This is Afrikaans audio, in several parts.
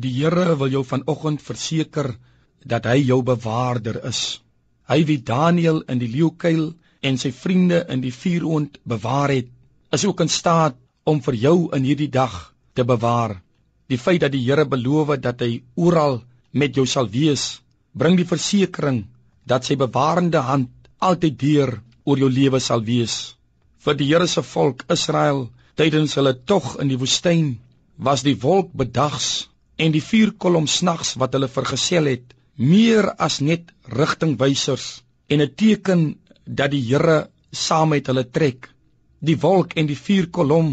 Die Here wil jou vanoggend verseker dat hy jou bewaarder is. Hy wie Daniël in die leeukuil en sy vriende in die vuuroond bewaar het, is ook in staat om vir jou in hierdie dag te bewaar. Die feit dat die Here beloof dat hy oral met jou sal wees, bring die versekering dat sy bewarende hand altyd deur oor jou lewe sal wees. Vir die Here se volk Israel tydens hulle tog in die woestyn was die wolk bedags en die vuurkolom snags wat hulle vergesel het meer as net rigtingwysers en 'n teken dat die Here saam met hulle trek. Die wolk en die vuurkolom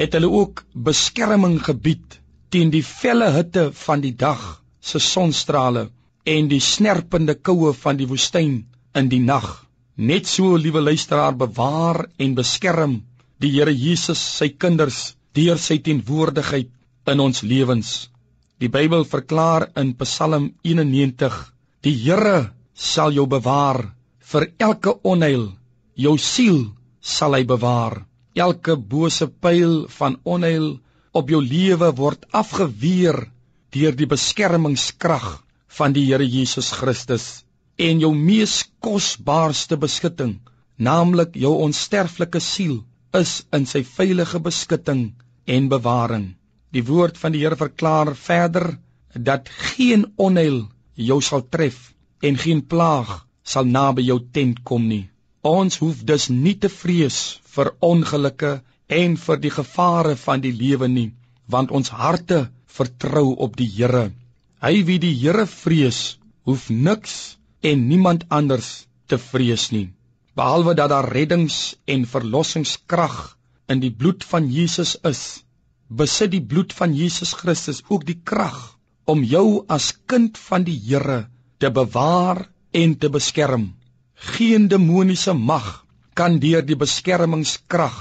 het hulle ook beskerming gebied teen die felle hitte van die dag se sonstrale en die snerpende koue van die woestyn in die nag. Net so, liewe luisteraar, bewaar en beskerm die Here Jesus sy kinders deur sy teenwoordigheid in ons lewens. Die Bybel verklaar in Psalm 91: Die Here sal jou bewaar vir elke onheil. Jou siel sal hy bewaar. Elke bose pyl van onheil op jou lewe word afgeweer deur die beskermingskrag van die Here Jesus Christus en jou mees kosbaarste beskutting, naamlik jou onsterflike siel, is in sy veilige beskutting en bewaring. Die woord van die Here verklaar verder dat geen onheil jou sal tref en geen plaag sal naby jou tent kom nie. Ons hoef dus nie te vrees vir ongelukke en vir die gevare van die lewe nie, want ons harte vertrou op die Here. Hy wie die Here vrees, hoef niks en niemand anders te vrees nie, behalwe dat daar reddings en verlossingskrag in die bloed van Jesus is besit die bloed van Jesus Christus ook die krag om jou as kind van die Here te bewaar en te beskerm. Geen demoniese mag kan deur die beskermingskrag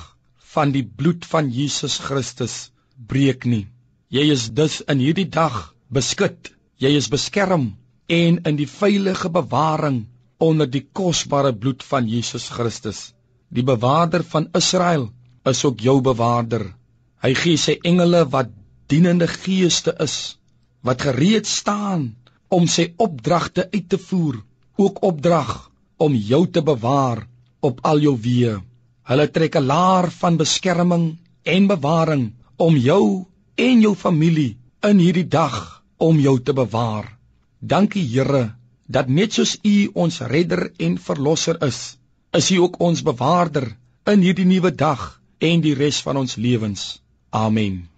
van die bloed van Jesus Christus breek nie. Jy is dus in hierdie dag beskut. Jy is beskerm en in die veilige bewaring onder die kosbare bloed van Jesus Christus. Die bewaarder van Israel is ook jou bewaarder. Hy gee sy engele wat dienende geeste is wat gereed staan om sy opdragte uit te voer, ook opdrag om jou te bewaar op al jou weë. Hulle trek 'n laar van beskerming en bewaring om jou en jou familie in hierdie dag om jou te bewaar. Dankie Here dat net soos U ons redder en verlosser is, is U ook ons bewaarder in hierdie nuwe dag en die res van ons lewens. Amen.